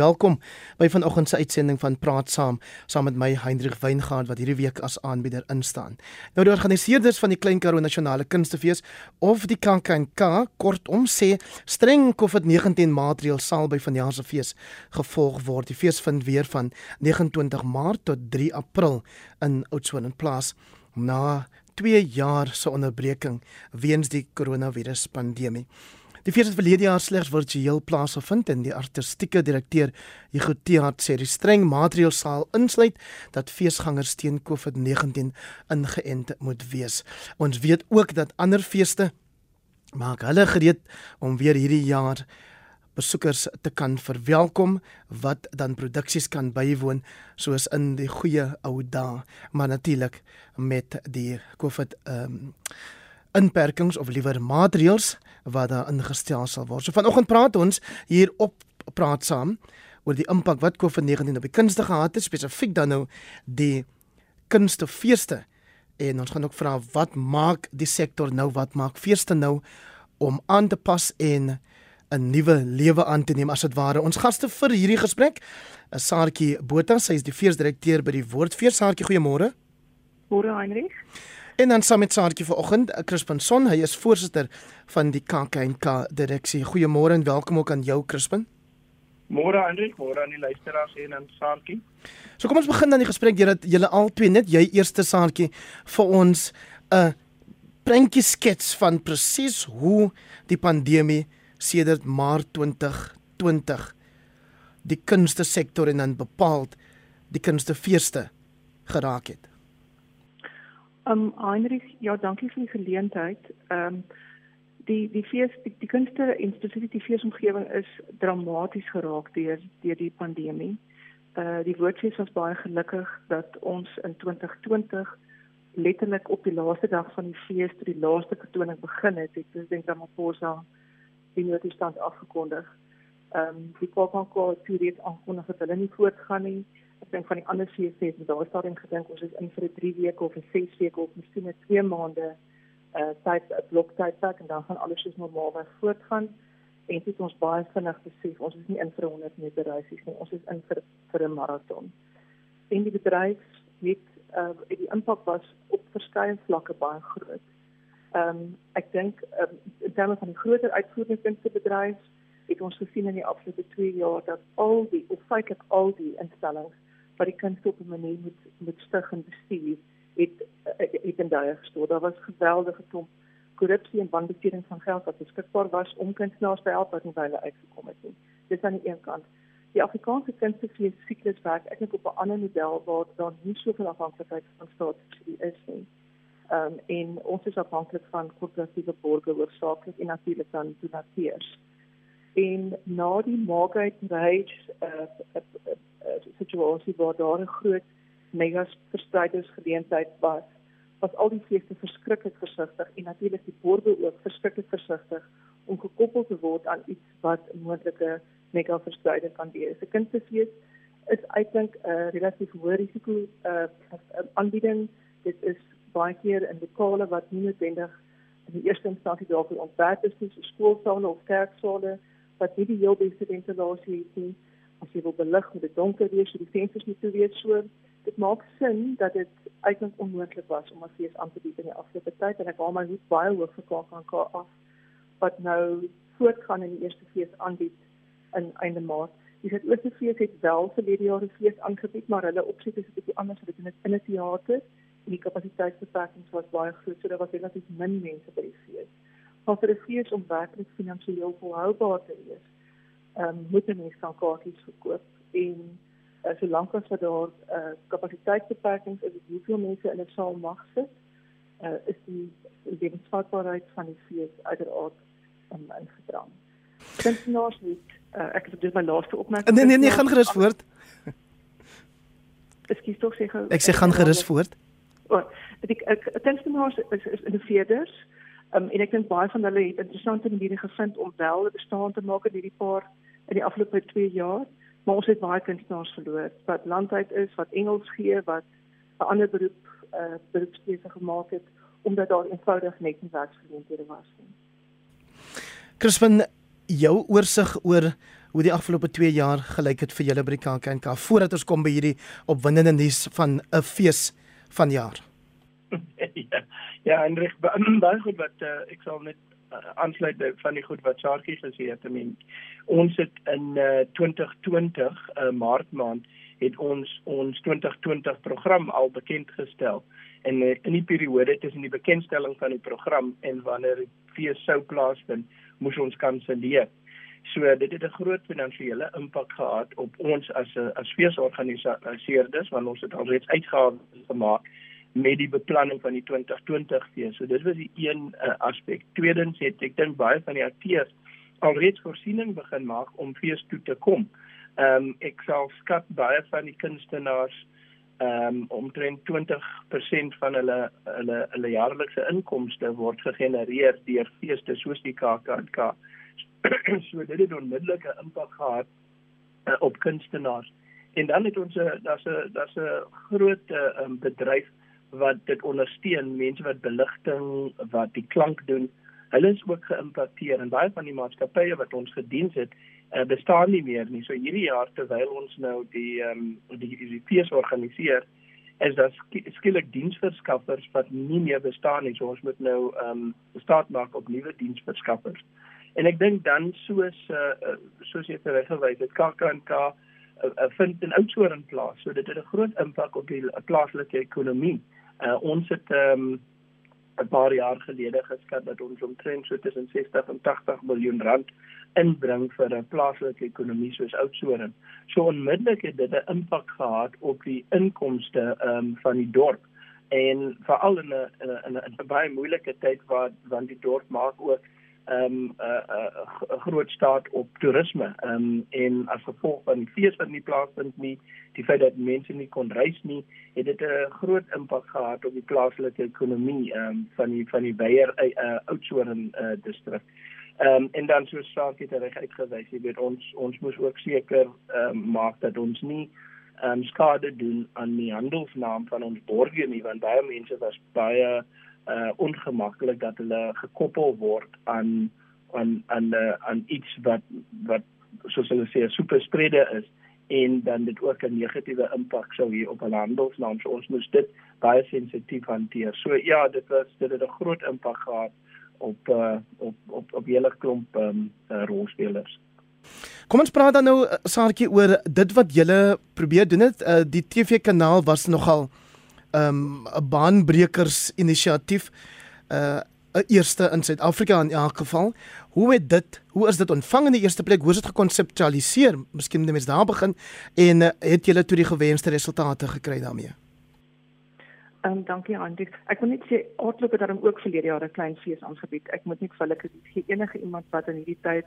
Welkom by vanoggend se uitsending van Praat Saam saam met my Hendrik Weingart wat hierdie week as aanbieder instaan. Nou die organiseerders van die Klein Karoo Nasionale Kunstefees of die KAKNK kortom sê streng COVID-19 maatreëls sal by vanjaar se fees gevolg word. Die fees vind weer van 29 Maart tot 3 April in Oudtshoorn plaas na 2 jaar se onderbreking weens die koronavirus pandemie. Die fees het verlede jaar slegs virtueel plaasgevind en die artistieke direkteur Hugo Teat sê die streng maatreëls sal insluit dat feesgangers teen COVID-19 ingeënt moet wees. Ons weet ook dat ander feeste maak hulle gereed om weer hierdie jaar besoekers te kan verwelkom wat dan produksies kan bywoon soos in die goeie ou dae maar natuurlik met die COVID ehm um, inperkings of liewer maatreëls wat daar ingestel sal word. So vanoggend praat ons hier op praat saam oor die impak wat COVID-19 op die kunste gehad het, spesifiek dan nou die kunstefeeste. En ons gaan ook vra wat maak die sektor nou, wat maak feeste nou om aan te pas en 'n nuwe lewe aan te neem as dit ware. Ons gaste vir hierdie gesprek is Saartjie Botha, sy is die feesdirekteur by die Woordfees. Saartjie, goeiemôre. Môre Heinrich. En dan saam met Saartjie vanoggend, eh, Crispin Son, hy is voorsitter van die KAKNK direksie. Goeiemôre en welkom ook aan jou Crispin. Môre Hendrik, môre aan die luisteraars en aan Saartjie. So kom ons begin dan die gesprek jy dat julle albei net jy eerste Saartjie vir ons 'n prentjie skets van presies hoe die pandemie sedert Maart 2020 die kunste sektor en dan bepaald die kunstefeeste geraak het. Um Heinrich, ja, dankie vir die geleentheid. Um die die fees die, die kunste en spesifiek die feesomgewing is dramaties geraak deur deur die pandemie. Uh die woordfees was baie gelukkig dat ons in 2020 letterlik op die laaste dag van die fees toe die laaste vertoning begin het, het president Ramaphosa die noodtoestand afgekondig. Um die KwaKwa het reeds aangekondig dat hulle nie voortgaan nie ek dink van die ander feeste het daar stadium gedink ons is in vir 'n 3 weke of 'n 6 weke of miskien 'n 2 maande uh tyd 'n blok tydperk en dan gaan alles soos normaal weer voortgaan en dit ons baie vinnig besef ons is nie in vir 100 meter reisies nie ons is in vir vir 'n maraton en die bedryf het uh die impak was op verskeie vlakke baie groot. Ehm um, ek dink um, in terme van die groter uitvoerende kunstebedryf het ons gesien in die afgelope 2 jaar dat al die of feitelik al die instellings wat die kunst op 'n manier moet moet stig en bestuur het het in daai gestort. Daar was geweldige klomp korrupsie en wanbesteding van geld wat beskikbaar was om kunstenaars te help wat nie baie uitgekom het nie. Dis aan die een kant. Die Afrikaanse kunstefees siklus werk eintlik op 'n ander model waar daar nie soveel afhanklikheid van staatssubsidie is nie. Ehm um, en ons is afhanklik van korporatiewe borgers hoofsaaklik en natuurlik dan donateurs. En na die Margaret Rage uh, uh, uh, situasie waar daar 'n groot megas verspreidingsgeleentheid was, was al die feeste verskriklik versigtig en natuurlik die borde ook verskriklik versigtig om gekoppel te word aan iets wat moontlike mega verspreiding kan wees. 'n Kunstefees is uitdink 'n uh, relatief hoë risiko uh, aanbieding. Dit is baie keer in lokale wat nie noodwendig in die eerste instansie daarvoor ontwerp is, soos skoolsale of kerksale wat nie die heel beste ventilasie het nie as jy wil belig met dit donker wees, so die vensters moet toe wees so. Dit maak sin dat dit eintlik onmoontlik was om as fees aan te bied in die afgelope tyd en ek haal my hoed baie hoog vir KAK af wat nou voortgaan in die eerste fees aanbied in einde Maart. Die Suid-Ooste fees het wel vir hierdie jaar 'n fees aangebied, maar hulle opset is 'n bietjie anders, dit in 'n teater en die kapasiteitsbeperkings was baie groot, so daar was relatief min mense by die fees. Maar vir 'n fees om werklik finansiëel volhoubaar te wees, ehm um, moet 'n mens kan kaartjies verkoop en uh, solank as wat daar uh, kapasiteitsbeperkings is, hoeveel mense in 'n saal mag sit, uh, is die lewensvatbaarheid van die fees uiteraard um, in gedrang. Kunstenaars moet uh, ek het dit my laaste opmerking. Nee nee nee, gaan gerus voort. Ekskuus tog sê gou. Ek sê gaan gerus voort. O, oh, ek ek kunstenaars is is innoveerders. Um, en ek dink baie van hulle het interessante maniere gevind om wel 'n bestaan te maak in hierdie paar in die afgelope 2 jaar, maar ons het baie kunstenaars verloor wat landwyd is, wat Engels gee, wat 'n ander beroep eh uh, beroepskeuse gemaak het omdat daar eenvoudig net nie werksgeleenthede was nie. Crispin, jou oorsig oor hoe die afgelope 2 jaar gelyk het vir julle by die KAKNK voordat ons kom by hierdie opwindende nuus van 'n fees van jaar. ja, ja, en reg baie goed wat uh, ek sal net uh, aansluit by van die goed wat Saartjie gesê het. I mean, ons het in uh, 2020 uh, Maart maand het ons ons 2020 program al bekend gestel en uh, in die periode tussen die bekendstelling van die program en wanneer die fees sou plaasvind, moes ons kanselleer. So dit het 'n groot finansiële impak gehad op ons as 'n as feesorganiseerders want ons het alreeds uitgawes gemaak met die beplanning van die 2020 fees. So dit was die een uh, aspek. Tweedens het ek dink baie van die akteurs alreeds voorsiening begin maak om fees toe te kom. Ehm um, ek sal skat baie van die kunstenaars ehm um, omtrent 20% van hulle hulle hulle jaarlikse inkomste word gegenereer deur feeste soos die KAKNK. so dit het onmiddellike impak gehad uh, op kunstenaars. En dan het ons 'n daar's 'n daar's 'n groot uh, um, bedryf wat dit ondersteun, mense wat beligting, wat die klank doen, hulle is ook geïmpakteer en baie van die maatskappye wat ons gediens het, uh, bestaan nie meer nie. So hierdie jaar terwyl ons nou die ehm um, die die fees organiseer, is daar skielik diensverskaffers wat nie meer bestaan nie. So ons moet nou ehm um, staat maak op nuwe diensverskaffers. En ek dink dan soos uh, soos jy reg gewys het, KAKNK uh, uh, vind in Oudtshoorn plaas. So dit het 'n groot impak op die plaaslike ekonomie. Uh, ons het um, 'n paar jaar gelede geskat dat ons omtrent so tussen 60 en 80 miljoen rand inbring vir 'n plaaslike ekonomie soos Oudtshoorn. So onmiddellik het dit 'n impak gehad op die inkomste um, van die dorp en veral in 'n in 'n baie moeilike tyd waar want die dorp maak ook ehm um, 'n uh, uh, groot staat op toerisme. Ehm um, en as gevolg van die fees wat nie plaasvind nie, die feit dat mense nie kon reis nie, het dit 'n groot impak gehad op die plaaslike ekonomie ehm um, van die van die Beyer uh, uh, Oudtshoorn uh, distrik. Ehm um, en dan soos saak het reg uitgewys, jy weet ons ons moes ook seker ehm um, maak dat ons nie ehm um, skade doen aan die handelsnaam van ons borgers nie, want baie mense was baie uh ongemaklik dat hulle gekoppel word aan aan aan uh, aan iets wat wat soos hulle sê 'n superspreader is en dan dit ook 'n negatiewe impak sou hê op hulle handelsnaam. So ons moet dit baie sensitief hanteer. So ja, dit was dit het 'n groot impak gehad op uh op op op hele klomp um uh, rolspelers. Kom ons praat dan nou Saartjie oor dit wat julle probeer doen het. Uh, die TV kanaal was nogal um 'n baanbrekers inisiatief uh 'n eerste in Suid-Afrika in elk geval. Hoe het dit hoe is dit ontvang in die eerste plek? Hoe is dit gekonseptualiseer? Miskien net mens daar begin en uh, het julle toe die gewenste resultate gekry daarmee? Ehm um, dankie Andy. Ek wil net sê Outlook het daarom ook verlede jaar 'n klein fees aangebied. Ek moet net vir hulle sê enige iemand wat in hierdie tyd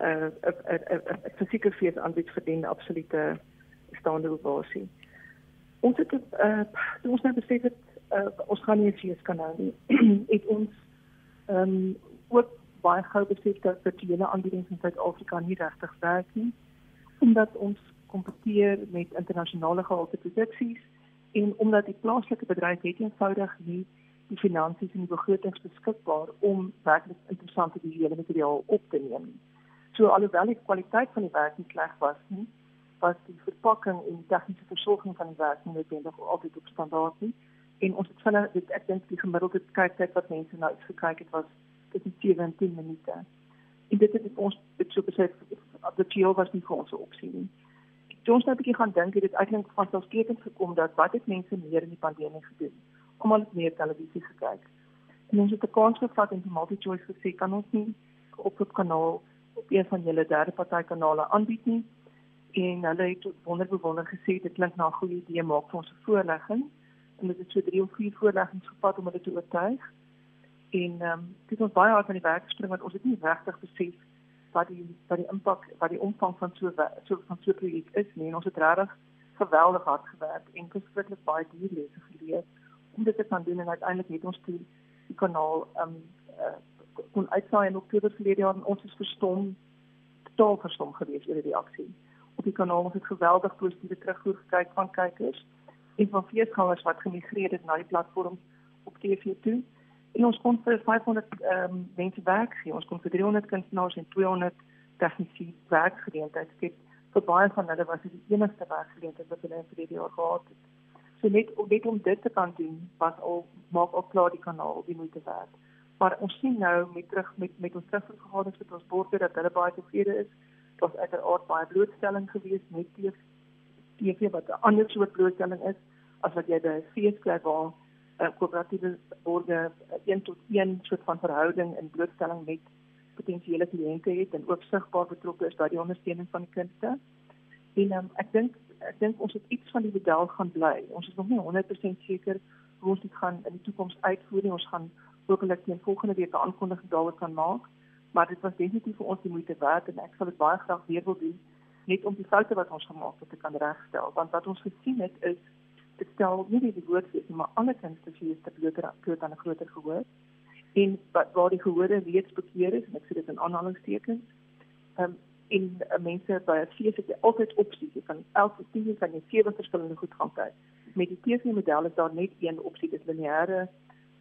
'n 'n 'n fisieke fees aanbied verdien absolute staande ovasie ons het uh toe ons nou besef het uh, ons gaan nie fees kan hou nie het ons ehm um, ook baie gou besef dat die hele aanbiedings in Suid-Afrika nie regtig werk nie omdat ons kompeteer met internasionale gehalte produksies en omdat die plaaslike bedryf het eenvoudig nie die finansies en die begrotings beskikbaar om werklik interessante visuele materiaal op te neem. So alhoewel die kwaliteit van die werk nie sleg was nie, was die verpakking en die tegniese versorging van die werk nie noodwendig altyd op standaard nie. En ons het hulle dit ek dink die gemiddelde kyktyd wat mense nou uitgekyk het was tussen 7 en 10 minute. En dit het ons dit so besef dat die video was nie vir ons 'n opsie nie. Toe ons nou 'n bietjie gaan dink, het dit eintlik van selfskeekend gekom dat wat het mense meer in die pandemie gedoen? Almal het meer televisie gekyk. En ons het 'n kans gevat en die multi-choice gesê kan ons nie op op kanaal op een van julle derde party kanale aanbied nie en hulle het wonderbewonder gesê dit klink na 'n goeie idee maak vir ons voorlegging. En dit het so drie of vier voorleggings gevat om hulle te oortuig. En ehm um, dit het baie hard van die werk gespring want ons het nie regtig besef wat die wat die impak wat die omvang van so so van so 'n projek is nie. En ons het regtig geweldig hard gewerk en verskriklik baie dierlesse geleer om dit te kan doen. En uiteindelik het ons toe die kanaal ehm um, uh, kon uitsaai in Oktober verlede jaar en ons is verstom totaal verstom gewees oor die reaksie op die kanaal ons het geweldig positiewe terugvoer gekry van kykers en van feesgangers wat gemigreer het na die platform op TV toe. En ons kon vir 500 ehm um, mense werk gee. Ons kon vir 300 kunstenaars en 200 tegniese werkgeleentheid skep. Vir baie van hulle was dit die enigste werkgeleentheid wat hulle vir die jaar gehad het. So net om net om dit te kan doen, was al maak al klaar die kanaal die moeite werd. Maar ons sien nou met terug met met ons terugvergadering met ons borde dat hulle baie tevrede is. Was uiteraard baie blootstelling geweest met die TV wat 'n ander soort blootstelling is as wat jy by 'n feesplek waar 'n uh, koöperatiewe borde 1 tot 1 soort van verhouding in blootstelling met potensiële kliënte het en ook sigbaar betrokke is by die ondersteuning van die kunste. En um, ek dink ek dink ons het iets van die model gaan bly. Ons is nog nie 100% seker hoe ons dit gaan in die toekoms uitvoer nie. Ons gaan hopelik teen volgende week 'n aankondiging daaroor kan maak, maar dit was definitief vir ons die moeite werd en ek sal dit baie graag weer wil doen net om die foute wat ons gemaak het te kan regstel. Want wat ons gesien het is dit stel nie die woord vir maar alle kunste vir is te bloot bloot aan 'n groter gehoor. En wat waar die gehore reeds bekeer is en ek sê dit in aanhalingstekens um, en uh, mense by 'n fees het jy altyd opsies. Jy kan elke tien kan jy sewe verskillende goed gaan kyk. Met die TV model is daar net een opsie dis lineêre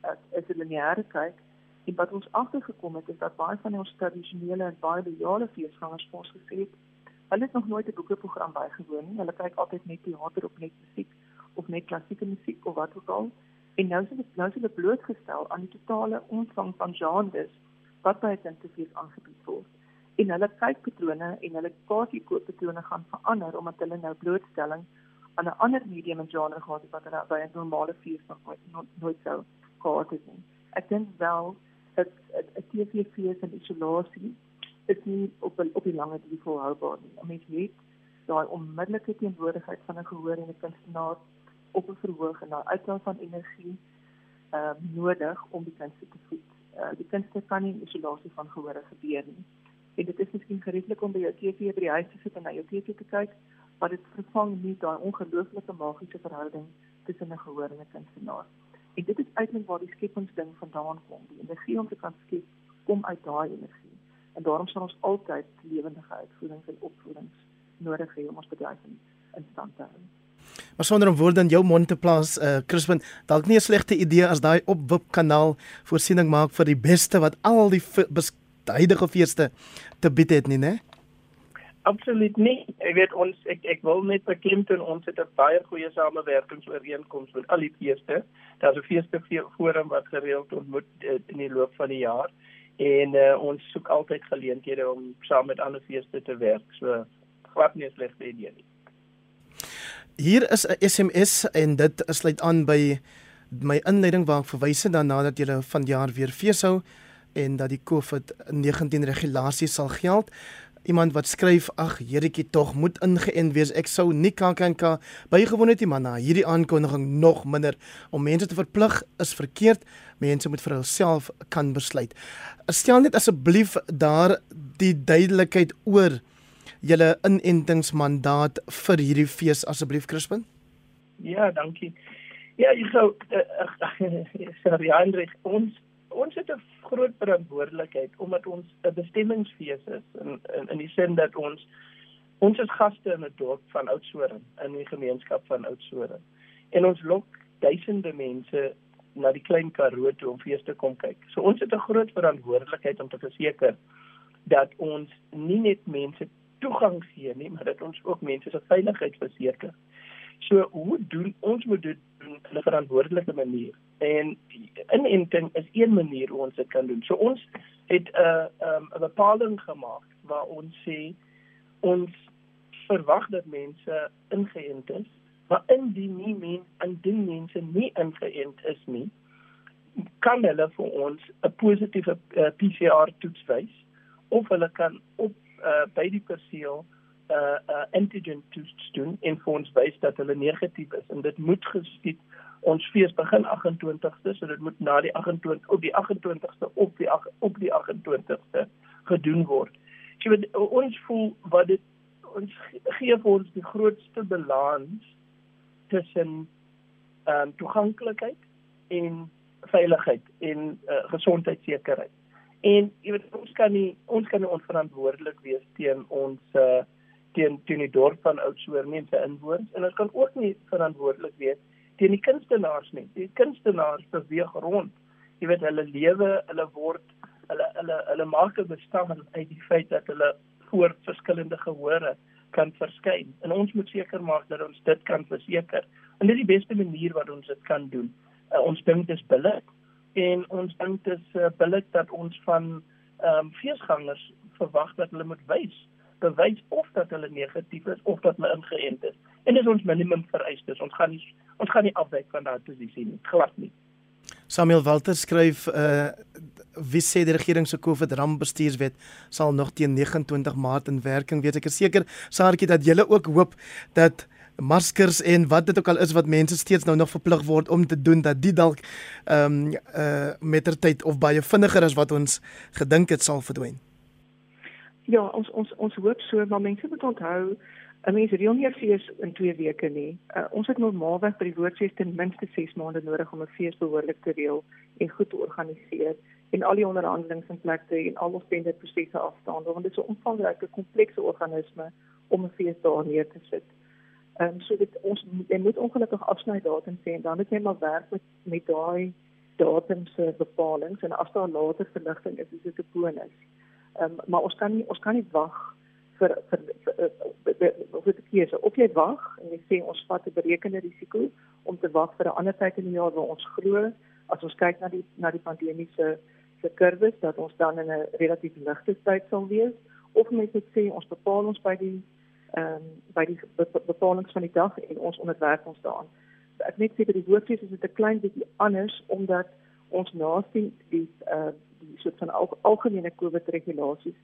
uh, is 'n lineêre kyk en wat ons agtergekom het is dat baie van ons tradisionele en baie loyale feesgangers vir ons gesê het hulle het nog nooit 'n boekeprogram bygewoon nie. Hulle kyk altyd net teater op net musiek of net klassieke musiek of wat ook al. En nou is dit nou is dit blootgestel aan die totale omvang van genres wat by 'n tentefees aangebied word. En hulle kykpatrone en hulle kaartjiekooppatrone gaan verander omdat hulle nou blootstelling aan 'n ander medium en genre gehad het wat hulle by 'n normale fees nog nooit, nooit sou gehad het nie. Ek dink wel dat 'n TV-fees in isolasie is nie op op die lange duur volhoubaar nie. Mens het daai onmiddellike teenwoordigheid van 'n gehoor en 'n kunstenaar op 'n verhoog en daai uitlaat van energie ehm uh, nodig om die kunste te voed. Uh, die kunste kan nie isolasie van gehore gebeur nie. En dit is miskien gerieflik om by jou TV by die huis te sit en na jou TV te kyk, maar dit vervang nie daai ongelooflike magiese verhouding tussen 'n gehoor en 'n kunstenaar. En dit is eintlik waar die skepingsding vandaan kom. Die energie om te kan skep kom uit daai energie. En daarom sal ons altyd lewendige uitvoerings en opvoedings nodig hê om ons bedryf in, stand te hou. Maar sonder om woorde in jou mond te plaas, uh Crispin, dalk nie 'n slegte idee as daai opwip kanaal voorsiening maak vir die beste wat al die huidige feeste te bied het nie, né? Absoluut nie. Ek weet ons ek ek wil net beklemtoon ons het 'n baie goeie samewerkingsooreenkoms met al die feeste. Daar's 'n feeste forum wat gereeld ontmoet uh, in die loop van die jaar en uh, ons soek altyd geleenthede om saam met ander feeste te werk. So glad nie 'n slegte idee nie. Hier is 'n SMS en dit sluit aan by my inleiding waar ek verwys het daarna dat julle vanjaar weer feeshou en dat die COVID-19 regulasies sal geld. Iemand wat skryf: "Ag, Jeretjie tog moet ingeënt wees. Ek sou nie KAKNK bygewoon het nie, maar na hierdie aankondiging nog minder om mense te verplig is verkeerd. Mense moet vir hulself kan besluit." Stel net asseblief daar die duidelikheid oor julle inentingsmandaat vir hierdie fees asseblief Crispin? Ja, dankie. Ja, ek sou sorry Hendrik, ons ons het 'n groot verantwoordelikheid omdat ons 'n bestemmingsfees is in in in die sin dat ons ons is gaste in 'n dorp van Oudtshoorn in die gemeenskap van Oudtshoorn. En ons lok duisende mense na die klein Karoo toe om fees te kom kyk. So ons het 'n groot verantwoordelikheid om te verseker dat ons nie net mense toegang gee nie, maar dat ons ook mense se veiligheid verseker. So hoe doen ons moet dit op 'n verantwoordelike manier? En inenting is een manier hoe ons dit kan doen. So ons het 'n uh, um, 'n bepaling gemaak waar ons sê ons verwag dat mense ingeënt is, maar indien nie mense indien mense nie ingeënt is nie, kan hulle vir ons 'n positiewe uh, PCR toets wys of hulle kan op uh, by die perseel 'n uh, uh, antigen toets doen en vir ons wys dat hulle negatief is en dit moet geskied ons fees begin 28ste so dit moet na die 28 op die 28ste op die op die 28ste gedoen word. Jy weet ons voel wat dit ons gee vir ons die grootste balans tussen ehm um, toeganklikheid en veiligheid en uh, gesondheidsekerheid. En jy weet ons kan nie ons kan nie onverantwoordelik wees teen ons uh teen teen die dorp van Oudtshoorn mense inwoners en ons kan ook nie verantwoordelik wees teen die kunstenaars nie. Die kunstenaars beweeg rond. Jy weet hulle lewe, hulle word hulle hulle hulle maak 'n bestaan uit die feit dat hulle voor verskillende gehore kan verskyn. En ons moet seker maak dat ons dit kan verseker. En dit is die beste manier wat ons dit kan doen. Uh, ons dink dit is billik en ons dink dit is uh, billik dat ons van ehm um, feesgangers verwag dat hulle moet wys bewys of dat hulle negatief is of dat hulle ingeënt is. En dis ons minimum vereistes. Ons gaan nie ons gaan nie afwyk van daardie posisie nie. Glad nie. Samuel Walter skryf uh wie sê die regering se COVID rampbestuurswet sal nog teen 29 Maart in werking wees. Ek is seker Saartjie dat julle ook hoop dat maskers en wat dit ook al is wat mense steeds nou nog verplig word om te doen dat die dalk ehm um, uh mettertyd of baie vinniger as wat ons gedink het sal verdwyn. Ja, ons ons ons hoop so, maar mense moet onthou 'n mens reël nie 'n fees in 2 weke nie. Uh, ons het normaalweg by die woordfees ten minste 6 maande nodig om 'n fees behoorlik te reël en goed te organiseer en al die onderhandelings in plek te en al ons tenderprosesse af te handel want dit is 'n omvangryke komplekse organisme om 'n fees daar neer te sit. Ehm um, so dit ons jy moet ongelukkig afsny datums sê en dan moet jy maar werk met met daai datums bepalings en as daar later verligting is, is dit 'n bonus. Ehm um, maar ons kan nie ons kan nie wag vir vir vir vir die keuse. Of jy wag en jy sê ons vat 'n berekende risiko om te wag vir 'n ander tyd in die jaar waar ons glo as ons kyk na die na die pandemiese se kurwes dat ons dan in 'n relatief ligte tyd sal wees of mens moet sê ons bepaal ons by die ehm um, by die bepalings van die dag en ons onderwerp ons daaraan. Ek net sê by die woordfees is dit 'n klein bietjie anders omdat ons nasien die uh die soort van al, algemene COVID regulasies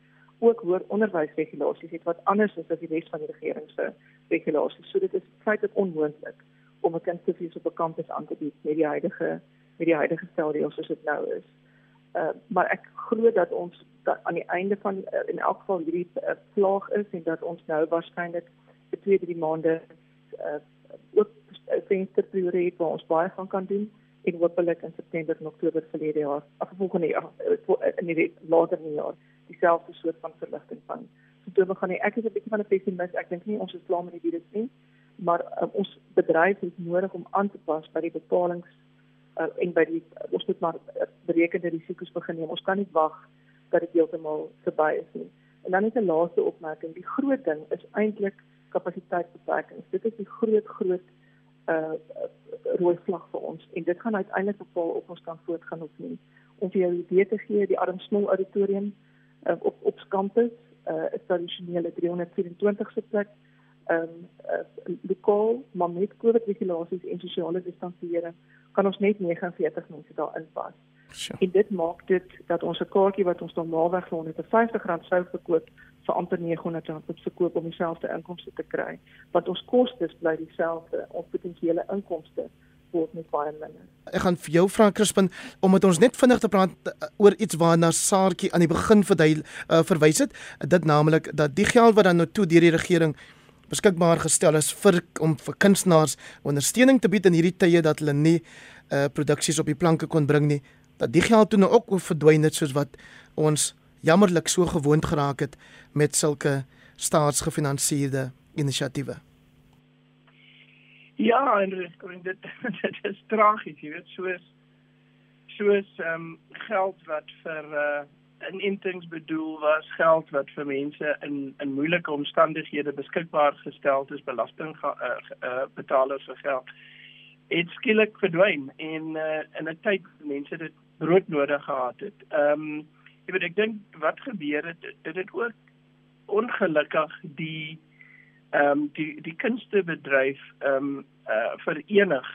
ook hoor onderwysregulasies het wat anders is as die res van die regering se regulasies. So dit is feitelik onmoontlik om 'n kind te fees op 'n kampus aan te bied met die huidige met die huidige stelsel soos dit nou is. Uh maar ek glo dat ons dat aan die einde van uh, in elk geval hierdie uh, vlaag is en dat ons nou waarskynlik vir 2 3 maande uh ook 'n vensterperiode het waar ons baie gaan kan doen en hopelik in September en Oktober verlede jaar, of volgende jaar, eh, in die later in die jaar, dieselfde soort van verligting van. We gaan nie, ek is 'n bietjie van 'n pessimis. Ek dink nie ons is klaar met die virus nie, maar um, ons bedryf het nodig om aan te pas by die betalings uh, en by die uh, ons moet maar berekende risiko's begin neem. Ons kan nie wag dat dit heeltemal verby is nie. En dan net 'n laaste opmerking. Die groot ding is eintlik kapasiteitsbeperkings. Dit is die groot groot uh rooi vlag vir ons en dit gaan uiteindelik bepaal of ons kan voortgaan of nie. Om vir jou idee te gee, die Arm Smol Auditorium uh, op op kampus uh, is tradisionele 324 se plek. Ehm um, uh, lokaal, maar met COVID regulasies en sosiale distansiering kan ons net 49 mense daar inpas. Sure. En dit maak dit dat ons 'n kaartjie wat ons normaalweg vir 150 rand sou verkoop vir amper 900 rand moet verkoop om dieselfde inkomste te kry. Want ons kostes bly dieselfde, ons potensiële inkomste word net baie minder. Ek gaan vir jou vra Crispin omdat ons net vinnig te praat uh, oor iets waarna Saartjie aan die begin verduil uh, verwys het, dit naamlik dat die geld wat dan nou toe deur die regering beskikbaar gestel is vir om vir kunstenaars ondersteuning te bied in hierdie tye dat hulle nie uh, produksies op die planke kon bring nie dat die geld toe nou ook verdwyn het soos wat ons jammerlik so gewoond geraak het met sulke staatsgefinansierde inisiatiewe. Ja, en dit dit is tragies, jy weet, soos soos ehm um, geld wat vir uh inentings bedoel was, geld wat vir mense in in moeilike omstandighede beskikbaar gestel is, belasting uh, uh betalers se geld het skielik verdwyn en uh in 'n tyd mense dit brood nodig gehad het. Ehm um, jy weet ek dink wat gebeur het dit het ook ongelukkig die ehm um, die die kunstebedryf ehm um, uh, verenig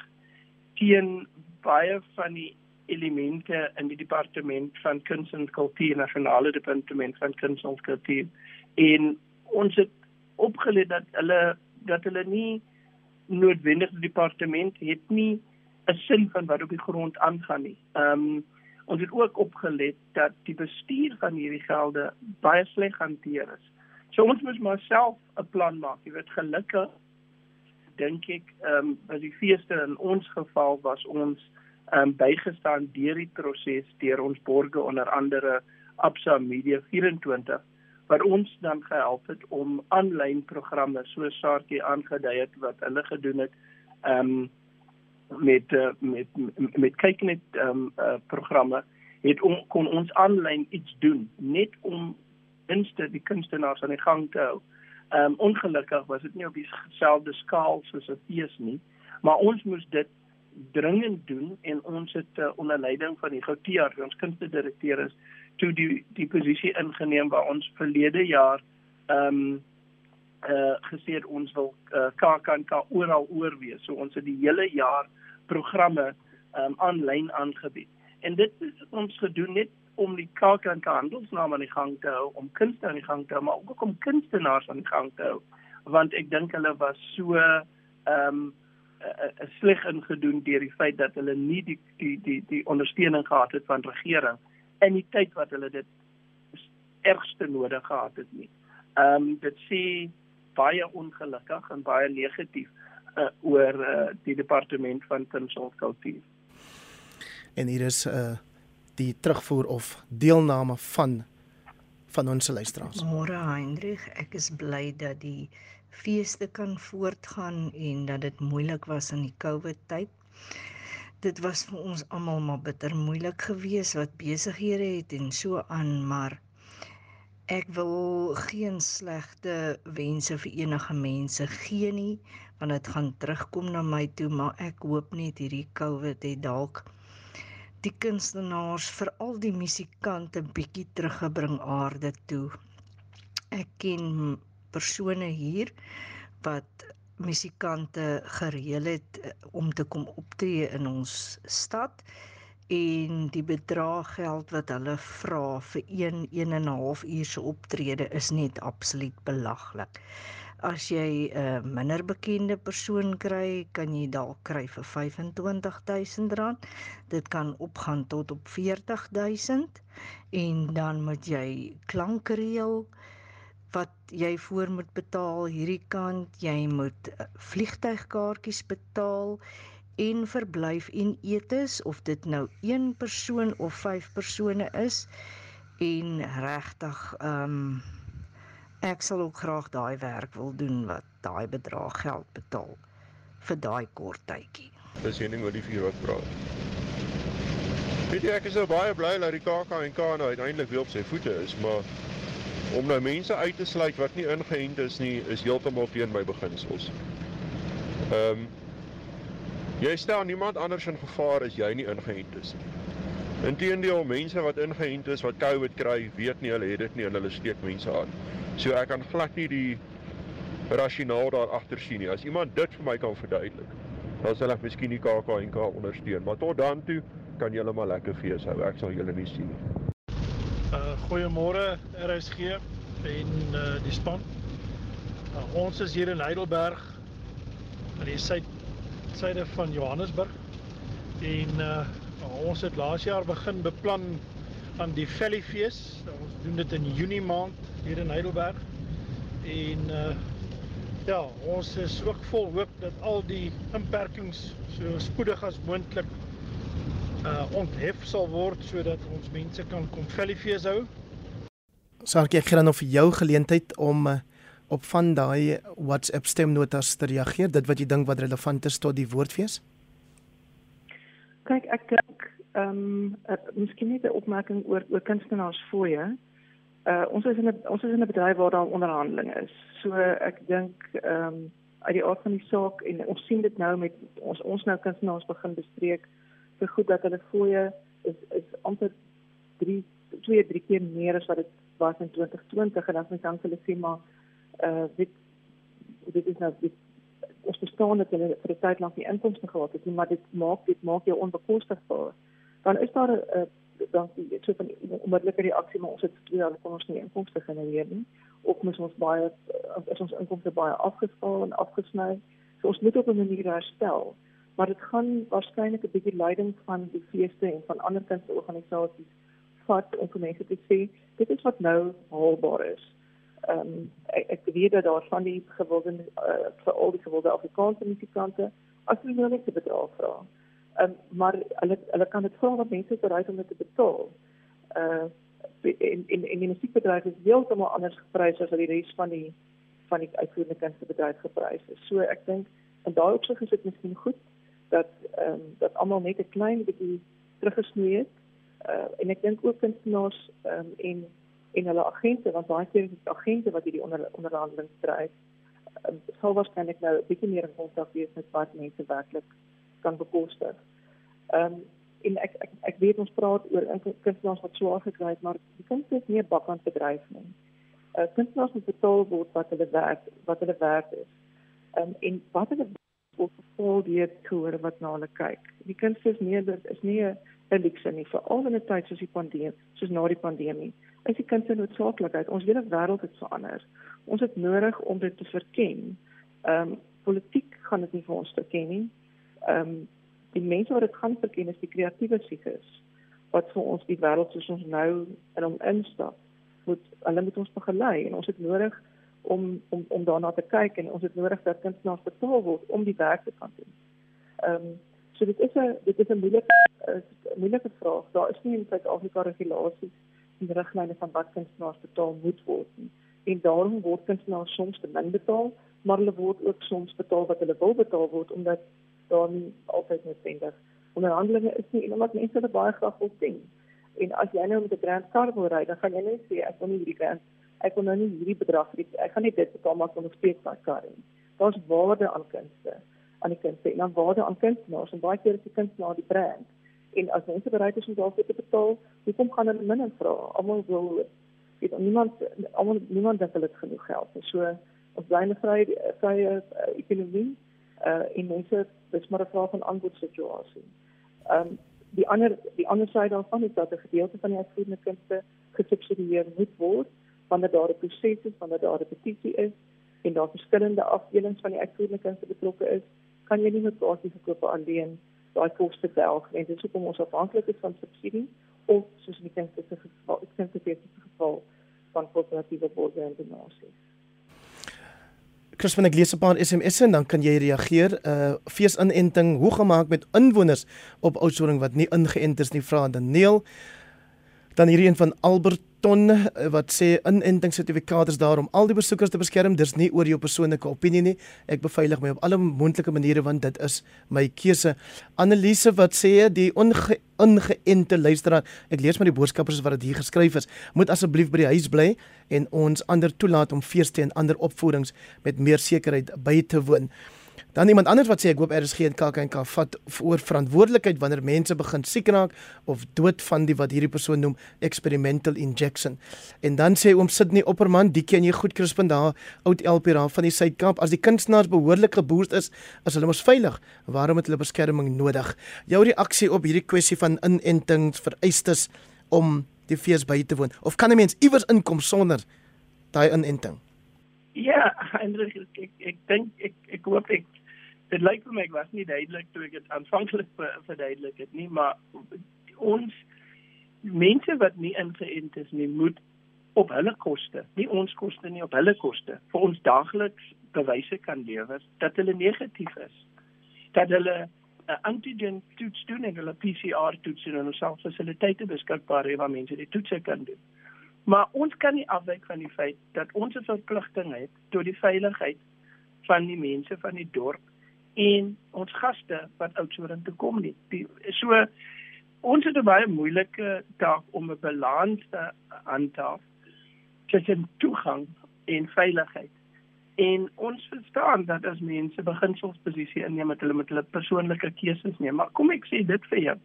teen baie van die elemente in die departement van kuns en kultuur nasionale departement van kuns en kultuur en ons het opgeleer dat hulle dat hulle nie noodwendig die departement het nie 'n sin van wat op die grond aangaan nie. Ehm um, ons het ook opgelet dat die bestuur van hierdie gelde baie sleg hanteer is. So ons moet maar self 'n plan maak. Jy weet gelukkig dink ek ehm um, as die feeste in ons geval was ons ehm um, bygestaan deur die proses deur ons borge onder andere Absa Media 24 wat ons dan gehelp het om aanlyn programme so Saartjie aangedui het wat hulle gedoen het ehm um, met uh, met met kyk net ehm um, uh, programme het on, kon ons aanlyn iets doen net om minste die kunstenaars aan die gang te hou. Ehm um, ongelukkig was dit nie op dieselfde skaal soos 'n fees nie, maar ons moes dit dringend doen en ons het uh, onder leiding van die Gouteer, ons kunstedirekteur is toe die die posisie ingeneem waar ons verlede jaar ehm um, uh gesê het ons wil uh, KAKNK oral oorwees. So ons het die hele jaar programme ehm um, aanlyn aangebied. En dit is ons gedoen net om die KAKNK handelsnaam aan die gang te hou, om kunste aan die gang te hou, maar ook om kunstenaars aan die gang te hou, want ek dink hulle was so ehm um, sleg ingedoen deur die feit dat hulle nie die die die die ondersteuning gehad het van regering in die tyd wat hulle dit ergste nodig gehad het nie. Ehm um, dit sê baie ongelukkig en baie negatief uh, oor uh, die departement van kunskultuur. En hier is uh die terugvoer of deelname van van ons luisteraars. Môre Hendrik, ek is bly dat die feeste kan voortgaan en dat dit moeilik was in die COVID tyd. Dit was vir ons almal maar bitter moeilik geweest wat besighede het en so aan, maar ek wil geen slegte wense vir enige mense gee nie, want dit gaan terugkom na my toe, maar ek hoop net hierdie COVID het dalk die kunstenaars, veral die musikante bietjie teruggebring aarde toe. Ek ken persone hier wat musikante gereël het eh, om te kom optree in ons stad en die bedrag geld wat hulle vra vir 1 1 en 'n half uur se optrede is net absoluut belaglik. As jy 'n uh, minder bekende persoon kry, kan jy dalk kry vir R25000. Dit kan opgaan tot op R40000. En dan moet jy klank reël wat jy voor moet betaal hierdie kant. Jy moet eh, vliegtuigkaartjies betaal en verblyf en etes of dit nou een persoon of vyf persone is. En regtig ehm um, ek sal ook graag daai werk wil doen wat daai bedrag geld betaal vir daai kort tydjie. Dis een ding wat die vier wat praat. Weet jy ek is nou baie bly dat die KAK&K nou uiteindelik weer op sy voete is, maar om nou mense uit te sluit wat nie ingeënt is nie, is heeltemal teen my beginsels. Ehm um, jy stel niemand anders in gevaar as jy nie ingeënt is nie. Inteendeel, mense wat ingeënt is wat COVID kry, weet nie hulle het dit nie en hulle steek mense aan. So ek kan glad nie die rasionaal daar agter sien nie. As iemand dit vir my kan verduidelik, dan sal ek miskien die KAK&K ondersteun, maar tot dan toe kan julle maar lekker fees hou. Ek sal julle nie sien nie. Uh, goeiemôre RSG en uh, die span. Uh, ons is hier in Heidelberg aan die suid suide van Johannesburg en uh, ons het laas jaar begin beplan aan die Valleyfees. Ons doen dit in Junie maand hier in Heidelberg. En uh, ja, ons is ook vol hoop dat al die inperkings so spoedig as moontlik uh onthef sal word sodat ons mense kan kom Valleyfees hou. Sarkie, ek gee dan nou vir jou geleentheid om uh, op van daai WhatsApp stemnotas te reageer, dit wat jy dink wat relevant is tot die woordfees. Kyk, ek dink ehm um, uh, miskien net 'n opmerking oor oor kunstenaars fooie. Uh ons is in 'n ons is in 'n bedryf waar daar onderhandeling is. So ek dink ehm um, uit die aard van die saak en ons sien dit nou met ons ons nou kunstenaars begin bespreek vir goed dat hulle fooie is is amper 3 2 3 keer meer as wat dit was in 2020 en dan kan hulle sê maar uh dit dit is nou dit ons verstaan dat hulle vir 'n tyd lank nie inkomste gehad het nie maar dit maak dit maak jou onbekostigbaar dan is daar 'n uh, dan die so van onmiddellike reaksie maar ons het twee jaar kon ons nie inkomste genereer nie of moet ons baie is ons inkomste baie afgeskaal en afgesny so ons moet op 'n manier herstel maar dit gaan waarskynlik 'n bietjie leiding van die feeste en van ander kunstorganisasies vat om vir mense te sê dit is wat nou haalbaar is. Ehm um, ek, ek weet dat daar van die gewilde uh, vir al die gewilde Afrikaanse musikante as hulle nou net te betaal vra. Ehm um, maar hulle hulle kan dit vra wat mense bereid om dit te betaal. Uh in in in die musiekbedryf is heeltemal anders geprys as wat die res van die van die uitvoerende kunstebedryf geprys is. So ek dink in daai opsig is dit miskien goed dat ehm um, dat almal net 'n klein bietjie teruggesnoei het. Uh en ek dink ook kunstenaars ehm um, en en hulle agente want baie keer is dit agente wat hierdie onder, onderhandelinge dryf um, sal waarskynlik nou 'n bietjie meer in kontak wees met wat mense werklik kan bekostig. Ehm um, en ek, ek ek weet ons praat oor kunstenaars wat swaar gekry het, maar die kunst is nie 'n bakkant bedryf nie. Uh kunstenaars moet betaal word wat hulle werk, wat hulle werd is. Ehm um, en wat hulle word betaal deur toere wat na hulle kyk. Die kunst is nie dit is nie 'n elixir nie vir al die tyd soos die pandemie, soos na die pandemie. Is die kunst 'n noodsaaklikheid? Ons hele wêreld het verander. Ons het nodig om dit te verken. Ehm um, politiek gaan dit nie vir ons verken nie. Ehm um, die mense wat dit gaan verken is die kreatiewe psiges wat vir ons die wêreld soos ons nou in hom instap moet hulle moet ons begelei en ons het nodig om om om daarna te kyk en ons het nodig dat kunstenaars betaal word om die werk te kan doen. Ehm um, so dit is 'n dit is 'n moeilike 'n moeilike vraag. Daar is nie in Suid-Afrika regulasies en riglyne van wat kunstenaars betaal moet word nie. En daarom word kunstenaars soms te min betaal, maar hulle word ook soms betaal wat hulle wil betaal word omdat daar nie altyd noodwendig onderhandelinge is nie en omdat mense dit baie graag wil sien. En as jy nou met 'n Grand Car wil ry, dan gaan jy net sê ek wil nie hierdie Grand ek wil nou nie hierdie bedrag hê. Ek gaan nie dit betaal maar kom nog steeds daai kar hê. Daar's waarde aan kunste aan die kunste en dan waarde aan kunstenaars en baie keer is die kunstenaar die brand. En as mense bereid is om daarvoor te betaal, hoekom gaan hulle minder vra? Almal wil weet niemand almal niemand dink hulle het genoeg geld. So ons bly 'n vrye vrye uh, ekonomie uh en mense dis maar 'n vraag van aanbod situasie. Um die ander die ander sy daarvan is dat 'n gedeelte van die uitvoerende kunste gesubsidieer moet word wanneer daar 'n proses is, wanneer daar 'n petisie is en daar verskillende afdelings van die uitvoerende kunste betrokke is, kan jy nie met basiese verkope alleen daai koste delg en dit is hoekom ons afhanklik is van subsidie of soos in die kunste geval, ek dink dit is 'n geval van korporatiewe borgers en donasies. Crispin ek lees 'n paar SMS'e en dan kan jy reageer. Uh feesinenting hoe gemaak met inwoners op Oudtshoorn wat nie ingeënt is nie, vra Daniel. Dan hierdie een van Albert ton eh, wat sê inentingssertifikaat is daar om al die besoekers te beskerm. Dis nie oor jou persoonlike opinie nie. Ek beveilig my op alle moontlike maniere want dit is my keuse. Annelise wat sê die onge ingeënte luisteraar, ek lees maar die boodskappers wat dit hier geskryf is, moet asseblief by die huis bly en ons ander toelaat om feeste en ander opvoedings met meer sekerheid by te woon. Dan iemand anders wat sê ek hoop RSG en KAK vat oor verantwoordelikheid wanneer mense begin siek raak of dood van die wat hierdie persoon noem experimental injection. En dan sê oom Sidney Opperman, die ken jy goed Crispin daar oud LP raad van die Suid-Kaap. As die kunstenaars behoorlik geboost is, is hulle mos veilig. Waarom het hulle beskerming nodig? Jou reaksie op hierdie kwessie van inentings vereistes om die fees by te woon of kan 'n mens iewers inkom sonder daai inenting? Ja, Hendrik, ek ek, ek dink ek ek hoop ek dit lyk vir my ek was nie duidelik toe ek dit aanvanklik verduidelik het nie, maar ons mense wat nie ingeënt is nie, moet op hulle koste, nie ons koste nie, op hulle koste vir ons daagliks bewyse kan lewer dat hulle negatief is. Dat hulle 'n antigen toets doen en hulle PCR toets en ons self fasiliteite beskikbaar hê waar mense die toetse kan doen. Maar ons kan nie afwyk van die feit dat ons 'n verpligting het tot die veiligheid van die mense van die dorp en ons gaste wat Oudtshoorn toe kom nie. Die, so ons het 'n baie moeilike taak om 'n balans te handhaaf tussen toegang en veiligheid. En ons verstaan dat as mense beginselsposisie inneem met hulle met hulle persoonlike keuses neem, maar kom ek sê dit vir jou.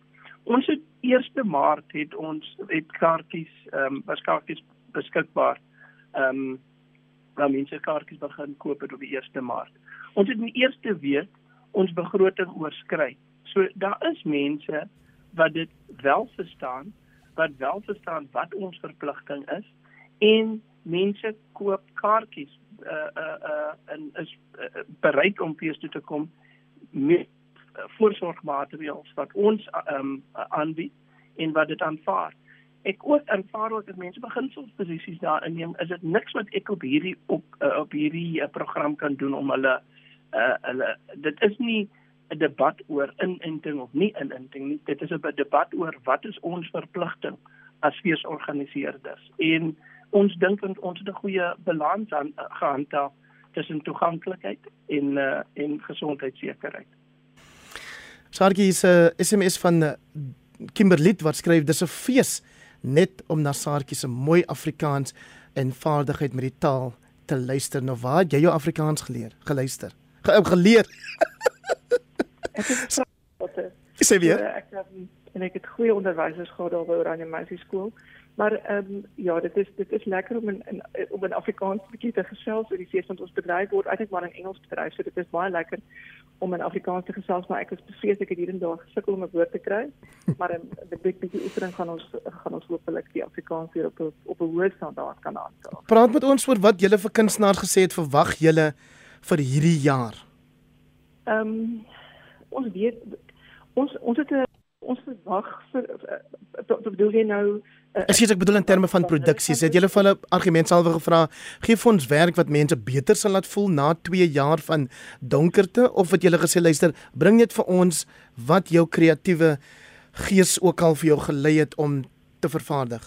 Ons het 1 Maart het ons het kaartjies ehm um, was kaartjies beskikbaar. Ehm um, waar mense kaartjies begin koop het op die 1 Maart. Ons het in die eerste week ons begroting oorskry. So daar is mense wat dit wel verstaan, wat wel verstaan wat ons verpligting is en mense koop kaartjies uh uh uh en is uh, bereid om fees toe te kom met uh, voorsorgmaatreëls wat ons um, aanbied en wat dit aanvaar. Ek ook aanvaar ook dat mense beginselsposisies daar inneem. Is dit niks wat ek op hierdie op uh, op hierdie uh, program kan doen om hulle uh hulle dit is nie 'n debat oor inenting of nie inenting nie. Dit is 'n debat oor wat is ons verpligting as feesorganiseerders. En ons dink ons het 'n goeie balans aan uh, gehandhaaf tussen toeganklikheid en uh en gesondheidsekerheid. Sargie is 'n uh, SMS van uh, Kimberley wat skryf dis 'n fees net om na Saartjie se mooi Afrikaans en vaardigheid met die taal te luister. Nou waar jy jou Afrikaans geleer? Geluister. Ge geleer. ek het sê weer. Ek het en ek het goeie onderwysers gehad daar by Oranje Meisie skool. Maar ehm um, ja, dit is dit is lekker om in, in om in Afrikaans bietjie te gesels oor die fees want ons bedryf word eintlik maar in Engels bedryf. So dit is baie lekker om in Afrikaans te gesels, maar ek is bevrees ek het hier en daar gesukkel om 'n woord te kry. Maar in die bietjie oefening gaan ons gaan ons hopelik die Afrikaans weer op op 'n hoë standaard kan aanstel. Praat met ons oor wat julle vir kunstenaars gesê het verwag julle vir hierdie jaar. Ehm um, ons weet ons ons het 'n ons verwag vir wat bedoel jy nou uh, Ek sê ek bedoel in terme van produksies. Het julle vir hulle argument salwe gevra, gee vir ons werk wat mense beter sal laat voel na 2 jaar van donkerte of wat julle gesê luister, bring net vir ons wat jou kreatiewe gees ook al vir jou gelei het om te vervaardig.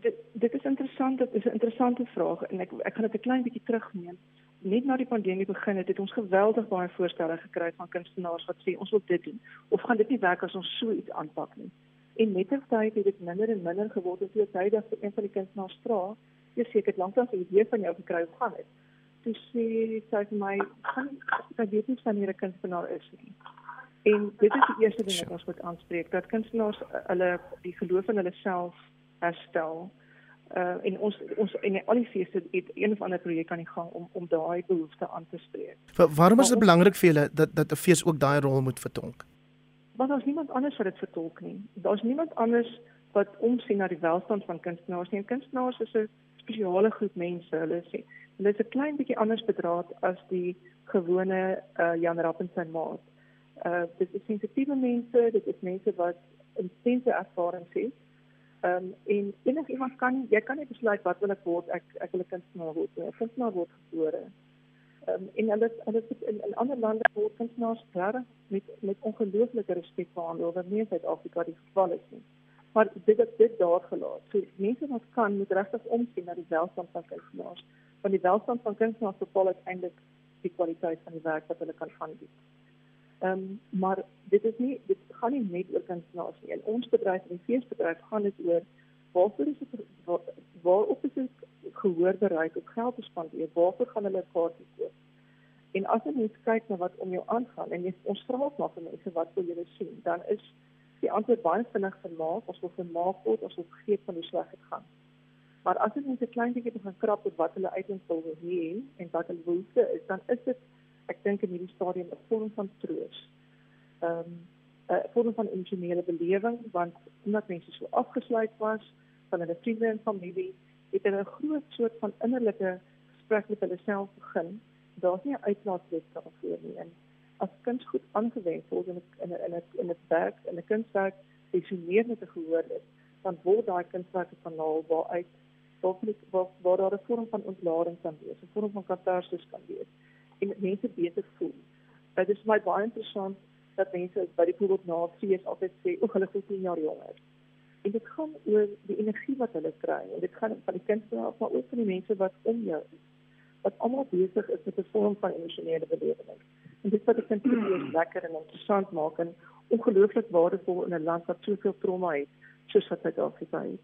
dit dit is interessant, dit is 'n interessante vraag en ek ek gaan dit 'n klein bietjie terugneem net na die pandemie begin het, het ons geweldig baie voorstelle gekry van kunstenaars wat sê ons wil dit doen of gaan dit nie werk as ons so iets aanpak nie. En met die tyd het dit minder en minder geword as jy tydig vir een van die kunstenaars vra, jy seker lanklaas 'n idee van jou gekry hoe gaan dit? Toe sê sy vir my, "Gaan ek weet nie wanneer 'n kunstenaar is nie." En dit is die eerste ding wat ons moet aanspreek, dat kunstenaars hulle die geloof in hulle self herstel uh en ons ons en al die feeste het een of ander projek aan die gang om om daai behoefte aan te spreek. Wa waarom is dit belangrik vir julle dat dat 'n fees ook daai rol moet vertolk? Want daar's niemand anders wat dit vertolk nie. Daar's niemand anders wat omsien na die welstand van kunstenaars nie. Kunstenaars is 'n spesiale groep mense. Hulle sê hulle is 'n klein bietjie anders bedraad as die gewone uh Jan Rapp en sy maat. Uh dit is sensitiewe mense, dit is mense wat intense ervarings het Ehm um, en enigiemand kan jy kan nie besluit wat wil ek word ek ek wil 'n kunstenaar word. Kunstenaar word gebore. Ehm um, en hulle hulle sit in in ander lande word kunstenaars reg met met ongelooflike respek behandel wat nie in Suid-Afrika die geval is nie. Maar dit het dit daar gelaat. So mense wat kan moet regtig omsien na die welstand van kunstenaars. Van die welstand van kunstenaars bepaal uiteindelik die kwaliteit van die werk wat hulle kan aanbied. Ehm um, maar dit is nie dit gaan nie net oor kunstenaars nie. In ons bedryf, in die feesbedryf, gaan dit oor waarvoor is dit waar, waarop is dit gehoor bereik om geld te spandeer? Waarvoor gaan hulle kaartjies koop? En as jy net kyk na wat om jou aangaan en jy ons vra ook maar vir mense wat wil julle sien, dan is die antwoord baie vinnig vermaak, ons wil vermaak word, ons wil vergeet van hoe sleg dit gaan. Maar as jy net 'n klein bietjie begin krap op wat hulle uiteindelik wil hê en wat hulle behoefte is, dan is dit ek dink in hierdie stadium 'n vorm van troos. Ehm um, 'n vorm van emosionele belewing want omdat mense so afgesluit was van hulle vriende en familie, het hulle 'n groot soort van innerlike gesprek met hulle self begin. Daar's nie 'n uitlaatklep daarvoor nie. En as kuns goed aangewend word in 'n in 'n in 'n werk, in 'n kunswerk, resoneer met 'n gehoor is, dan word daai kunswerk 'n kanaal waaruit waar waar waar daar 'n vorm van ontlading kan wees, 'n vorm van katarsis kan wees en mense beter voel. Dit is my baie interessant dat mense by die voorbeeld na fees altyd sê o, hulle voel 10 jaar jonger. En dit gaan oor die energie wat hulle kry en dit gaan van die kinders af maar ook van die mense wat om jou is wat almal besig is met 'n vorm van emosionele belewing. En dit wat ek dink is lekker en interessant maak en ongelooflik waardevol in 'n land wat soveel trauma het soos wat Suid-Afrika het.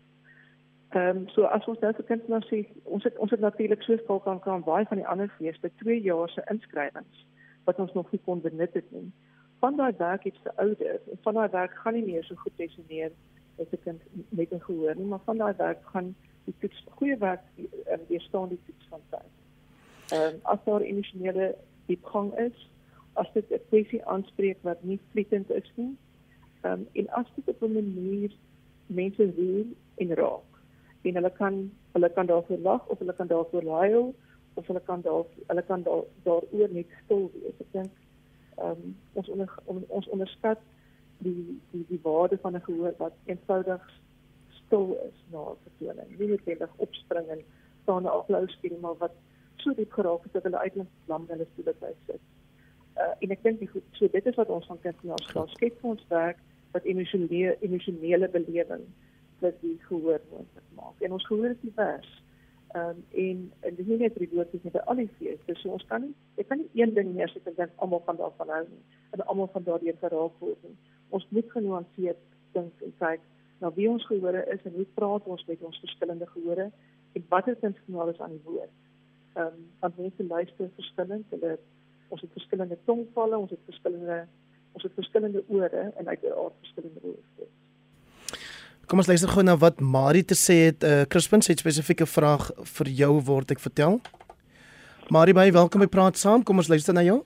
Ehm um, so as ons nou vir kinders nou sê, ons het ons het natuurlik so skaal kan baie van die ander feeste 2 jaar se inskrywings wat ons nog nie kon benut het nie. Van daai werk het se ouder en van daai werk gaan nie meer so goed resoneer met 'n kind met 'n gehoor nie, maar van daai werk gaan die toets goeie werk en um, weer staan die toets van tyd. Ehm um, as daar emosionele diepgang is, as dit 'n kwessie aanspreek wat nie vlietend is nie, ehm um, en as dit op 'n manier mense roer en raak en hulle kan hulle kan daarvoor lag of hulle kan daarvoor huil of hulle kan daar hulle kan daar daaroor net stil wees. Ek dink ehm um, ons onder, on, ons onderskat die die die waarde van 'n gehoor wat eenvoudig stil is na 'n vertoning. Nie noodwendig opspring en staan 'n applous gee maar wat so diep geraak het dat hulle uiteindelik lam hulle stoel by sit. Uh en ek dink goed so dit is wat ons van kunstenaars vra. Skep vir ons werk wat emosionele emosionele belewing wat die gehoor moontlik maak. En ons gehoor is divers. Ehm um, en net die is nie by al die feeste. So ons kan nie ek kan nie een ding neersit en dink almal van daarvan hou nie. En almal van daardie geraak word nie. Ons moet genuanceerd dink en kyk na wie ons gehore is en hoe praat ons met ons verskillende gehore en watter kunstenaars is aan die woord. Ehm um, want mense luister verskillend, hulle ons het verskillende tongvalle, ons het verskillende ons het verskillende ore en uiteraard verskillende woorde. Kom ons luister gou na wat Marie te sê het. Uh Crispin het 'n spesifieke vraag vir jou word ek vertel. Marie, baie welkom by Praat Saam. Kom ons luister na jou.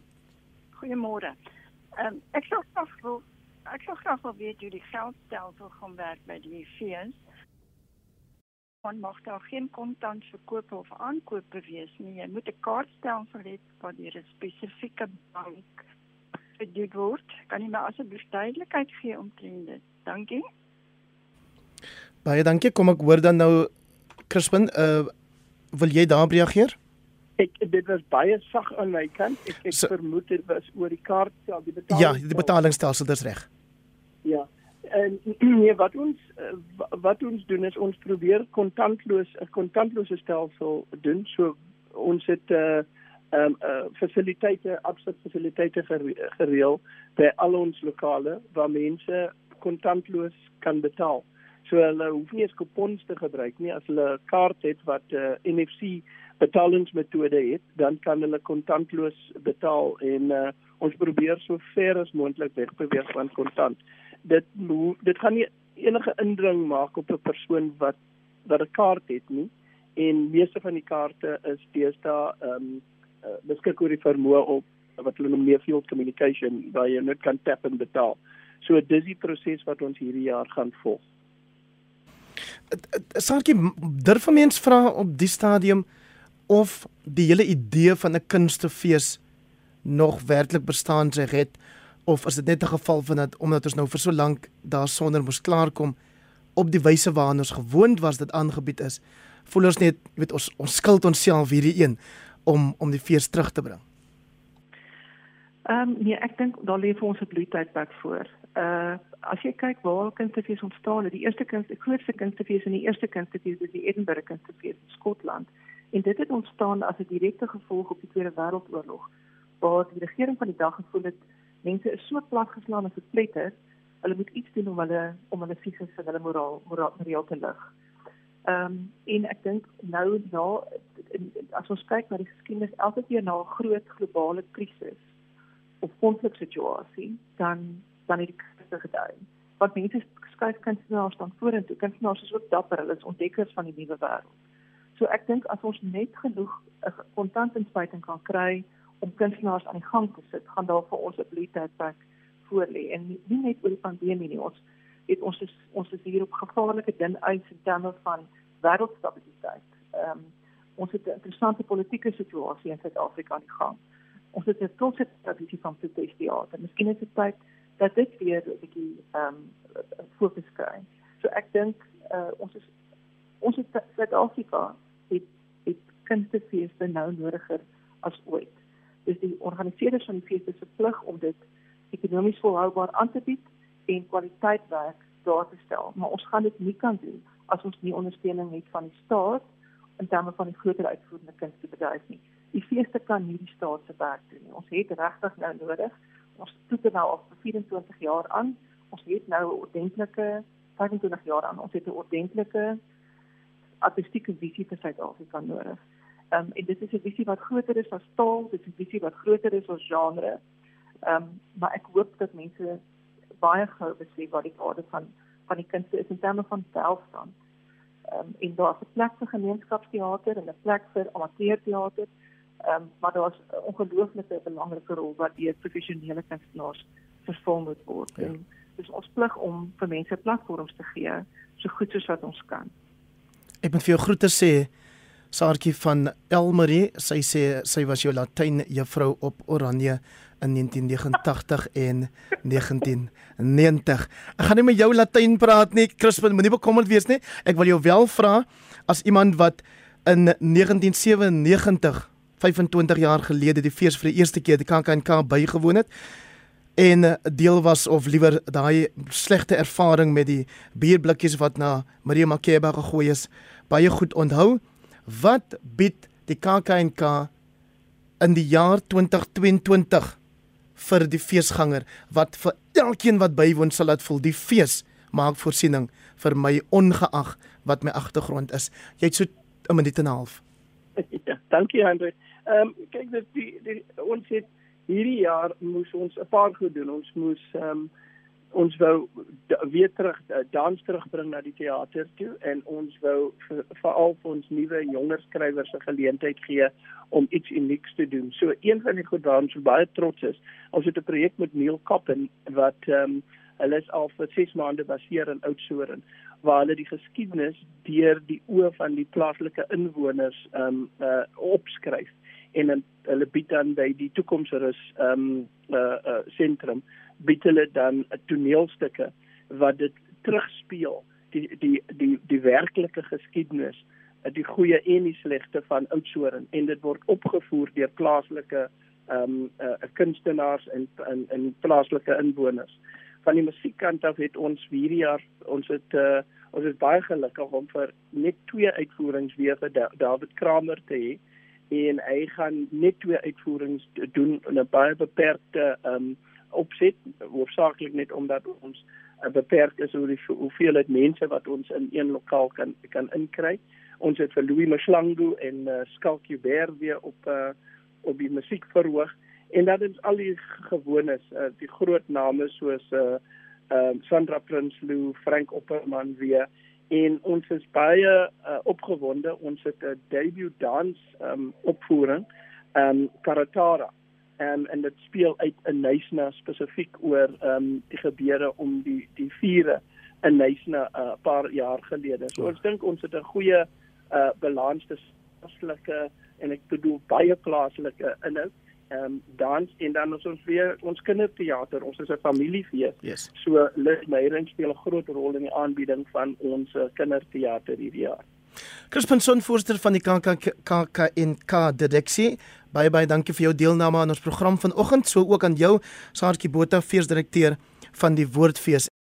Goeiemôre. Ehm um, ek sou graag wil ek sou graag wil weet hoe die geldstelsel gaan werk by die fees. Want mag daar geen kontant verkoop of aankoop wees nie. Jy moet 'n kaartstelsel hê wat deur 'n spesifieke bank gedoen word. Kan jy my asseblief duidelikheid gee omtrent dit? Dankie. Baie dankie. Kom ek hoor dan nou Crispin, uh wil jy daarop reageer? Ek dit was baie sag aan my kant. Ek ek so, vermoed dit was oor die kaart self, die betaling. Ja, die betalingsstelsel, dis reg. Ja. En nee, wat ons eh, wat ons doen is ons probeer kontantloos 'n kontantlose stelsel doen. So ons het uh, ehm um, uh, fasiliteite, absolute fasiliteite gereël by al ons lokale waar mense kontantloos kan betaal. So hulle hoef nie eens kupons te gebruik nie as hulle 'n kaart het wat 'n uh, NFC betalingsmetode het, dan kan hulle kontantloos betaal en uh, ons probeer so ver as moontlik wegbeweeg van kontant. Dit dit gaan nie enige indring maak op 'n persoon wat wat 'n kaart het nie en meeste van die kaarte is deesdae ehm um, uh, beskik oor die vermoë op wat hulle noem near field communication waar jy net kan tap en betaal. So dis die proses wat ons hierdie jaar gaan volg. Sarkie durf mens vra op die stadium of die hele idee van 'n kunstefees nog werklik bestaan sy het of is dit net 'n geval van dat omdat ons nou vir so lank daarsonder moes klaarkom op die wyse waarna ons gewoond was dit aangebied is voel ons net weet ons ons skuld onsself hierdie een om om die fees terug te bring. Ehm um, nee, ek dink daar lê vir ons 'n bloeitydperk voor. Uh as jy kyk waar kunstefees ontstaan het, die eerste kunst, die grootste kunstefees en die eerste kunstefees is die Edinburgh kunstefees in Skotland. En dit het ontstaan as 'n direkte gevolg op die Tweede Wêreldoorlog waar die regering van die dag gevoel het mense is so platgeslaan en verpletter, hulle moet iets doen om hulle om hulle fisies en hulle moraal moraal moraal te lig. Ehm um, en ek dink nou na as ons kyk na die geskiedenis elke keer na 'n groot globale krisis of konfliksituasie, dan dan het die kunste gedui. Wat mense skuif kunstenaars dan vorentoe. Kunstenaars is ook dapper, hulle is ontdekkers van die nuwe wêreld. So ek dink as ons net genoeg 'n kontantinspuiting kan kry om kunstenaars aan die gang te sit, gaan daar vir ons 'n blitydperk voor lê en nie, nie net oor die pandemie nie. Ons het ons is ons is hier op gevaarlike dun ys in terme van wêreldstabiliteit. Ehm um, ons het 'n interessante politieke situasie in Suid-Afrika aan die gang. Ons het 'n trotse tradisie van protesteater. Miskien is dit tyd dat dit weer 'n bietjie ehm um, fokus kry. So ek dink uh, ons is ons is Suid-Afrika het het kunstefeeste nou nodiger as ooit. Dis die organiseerders van die feeste se plig om dit ekonomies volhoubaar aan te bied en kwaliteitwerk daar te stel. Maar ons gaan dit nie kan doen as ons nie ondersteuning het van die staat in terme van die groter uitvoerende kunstebedryf nie. Die feeste kan nie die staat se werk doen nie. Ons het regtig nou nodig ons toets nou al vir 24 jaar aan. Ons het nou 'n ordentlike 25 jaar aan. Ons het 'n ordentlike artistieke visie vir Suid-Afrika nodig. Ehm um, en dit is 'n visie wat groter is as taal, dit is 'n visie wat groter is as genre. Ehm um, maar ek hoop dat mense baie gou besef wat die waarde van van die kunste is in terme van welstand. Ehm um, en daar's 'n plek vir gemeenskapsteater en 'n plek vir amateurteater. Ehm um, maar daar's 'n ongelooflike belangrike rol wat deur professionele kunstenaars vervul moet word. Ja. En dis ons plig om vir mense platforms te gee so goed soos wat ons kan. Ek moet vir jou groete sê Saartjie van Elmarie, sy sê sy was jou Latyn juffrou op Oranje in 1989 en 1990. Ek gaan nie met jou Latyn praat nie, Crispin, moenie bekommerd wees nie. Ek wil jou wel vra as iemand wat in 1997 25 jaar gelede die fees vir die eerste keer die KAKNK bygewoon het en eh, deel was of liewer daai slegte ervaring met die bierblikkies wat na Maria Makeba gegooi is baie goed onthou wat bied die KAKNK in die jaar 2022 vir die feesganger wat vir elkeen wat bywoon sal laat voel die fees maak voorsiening vir my ongeag wat my agtergrond is. Jy het so 'n minuut en 'n half. Ja, dankie Andre. Ehm um, kyk dit die, die ons het hierdie jaar moes ons 'n paar goed doen. Ons moes ehm um, ons wou weer terug dans terugbring na die teater toe en ons wou veral vir ons nuwe jonger skrywers 'n geleentheid gee om iets unieks te doen. So een van die goed waarop ons baie trots is, ons het 'n projek met Neil Koppen wat ehm um, hulle is al vir 6 maande baseer in Oudtshoorn waar hulle die geskiedenis deur die oë van die plaaslike inwoners ehm um, uh, opskryf en hulle bied dan by die toekomsrus ehm um, uh, uh, sentrum bied hulle dan 'n toneelstukke wat dit terugspeel die die die die werklike geskiedenis die goeie en die slegte van Oudtshoorn. En dit word opgevoer deur plaaslike ehm um, uh, kunstenaars en en en plaaslike inwoners. Van die musiekkant af het ons hierdie jaar ons het uh, ons is baie gelukkig om vir net twee uitvoerings weer vir David Kramer te hê en hy gaan net twee uitvoerings doen in 'n baie beperkte um opset hoofsaaklik net omdat ons uh, beperk is oor die hoeveelheid mense wat ons in een lokaal kan kan inkry. Ons het vir Louis Mashlangu en uh, Skalk Hubert weer op uh, op die musiek verhoog en dat dit al die gewones uh, die groot name soos uh uh Sandra Prinsloo, Frank Opperman weer en ons is baie uh, opgewonde. Ons het 'n debut dans um opvoering um Karatara. Um, en dit speel uit in Nysna spesifiek oor um die gebeure om die die vure in Nysna 'n uh, paar jaar gelede. So ons dink ons het 'n goeie uh balans. Tussen plaaslike en ek bedoel baie plaaslike inhoud ehm um, dans en dan ons ons weer ons kinderteater, ons is 'n familiefees. Yes. So Lis Meyering speel 'n groot rol in die aanbieding van ons uh, kinderteater hierdie jaar. Crispin Son voorsteur van die KKNK direksie. Baie baie dankie vir jou deelname aan ons program vanoggend, so ook aan jou Saartjie Botha, feesdirekteur van die Woordfees